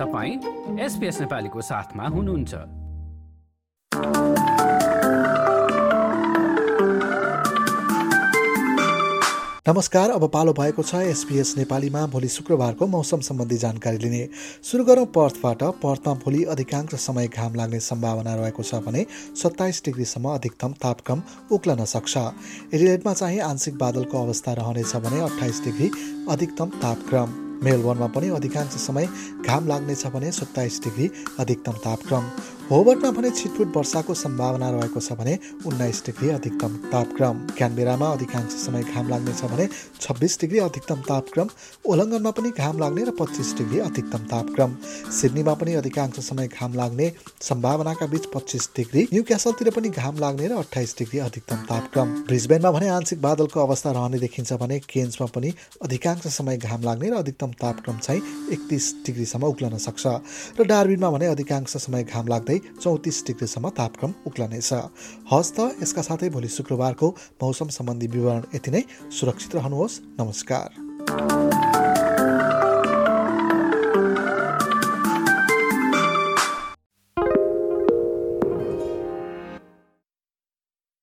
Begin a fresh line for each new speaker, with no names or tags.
तपाईँ एसपिएस नेपालीको साथमा हुनुहुन्छ।
नमस्कार अब पालो भएको छ एसपिएस नेपालीमा। भोलि शुक्रबारको मौसम सम्बन्धी जानकारी लिने। सुरु गरौँ पर्थबाट। पर्थमा भोलि अधिकांश समय घाम लाग्ने सम्भावना रहेको छ भने सत्ताइस डिग्रीसम्म अधिकतम तापक्रम उक्लन सक्छ। एडिलेटमा चाहिँ आंशिक बादलको अवस्था रहनेछ भने अठाइस डिग्री अधिकतम तापक्रम। मेलबर्नमा पनि अधिकांश समय घाम लाग्नेछ भने सत्ताइस डिग्री अधिकतम तापक्रम। होबर्टमा भने छिटफुट वर्षाको सम्भावना रहेको छ भने उन्नाइस डिग्री अधिकतम तापक्रम। क्यानबेरामा अधिकांश समय घाम लाग्नेछ भने छब्बिस डिग्री अधिकतम तापक्रम। ओलङ्गनमा पनि घाम लाग्ने र पच्चिस डिग्री अधिकतम तापक्रम। सिडनीमा पनि अधिकांश समय घाम लाग्ने सम्भावनाका बीच पच्चिस डिग्री। न्यू क्यासलतिर पनि घाम लाग्ने र अठाइस डिग्री अधिकतम तापक्रम। ब्रिजबेनमा भने आंशिक बादलको अवस्था रहने देखिन्छ भने केन्समा पनि अधिकांश समय घाम लाग्ने र अधिकतम तापक्रम चाहिँ एकतिस डिग्रीसम्म उक्लन सक्छ र डार्बिनमा भने अधिकांश समय घाम लाग्दै चौतिस डिग्रीसम्म तापक्रम उक्लनेछ। हस् त यसका साथै भोलि शुक्रबारको मौसम सम्बन्धी विवरण यति नै। सुरक्षित रहनुहोस्। नमस्कार।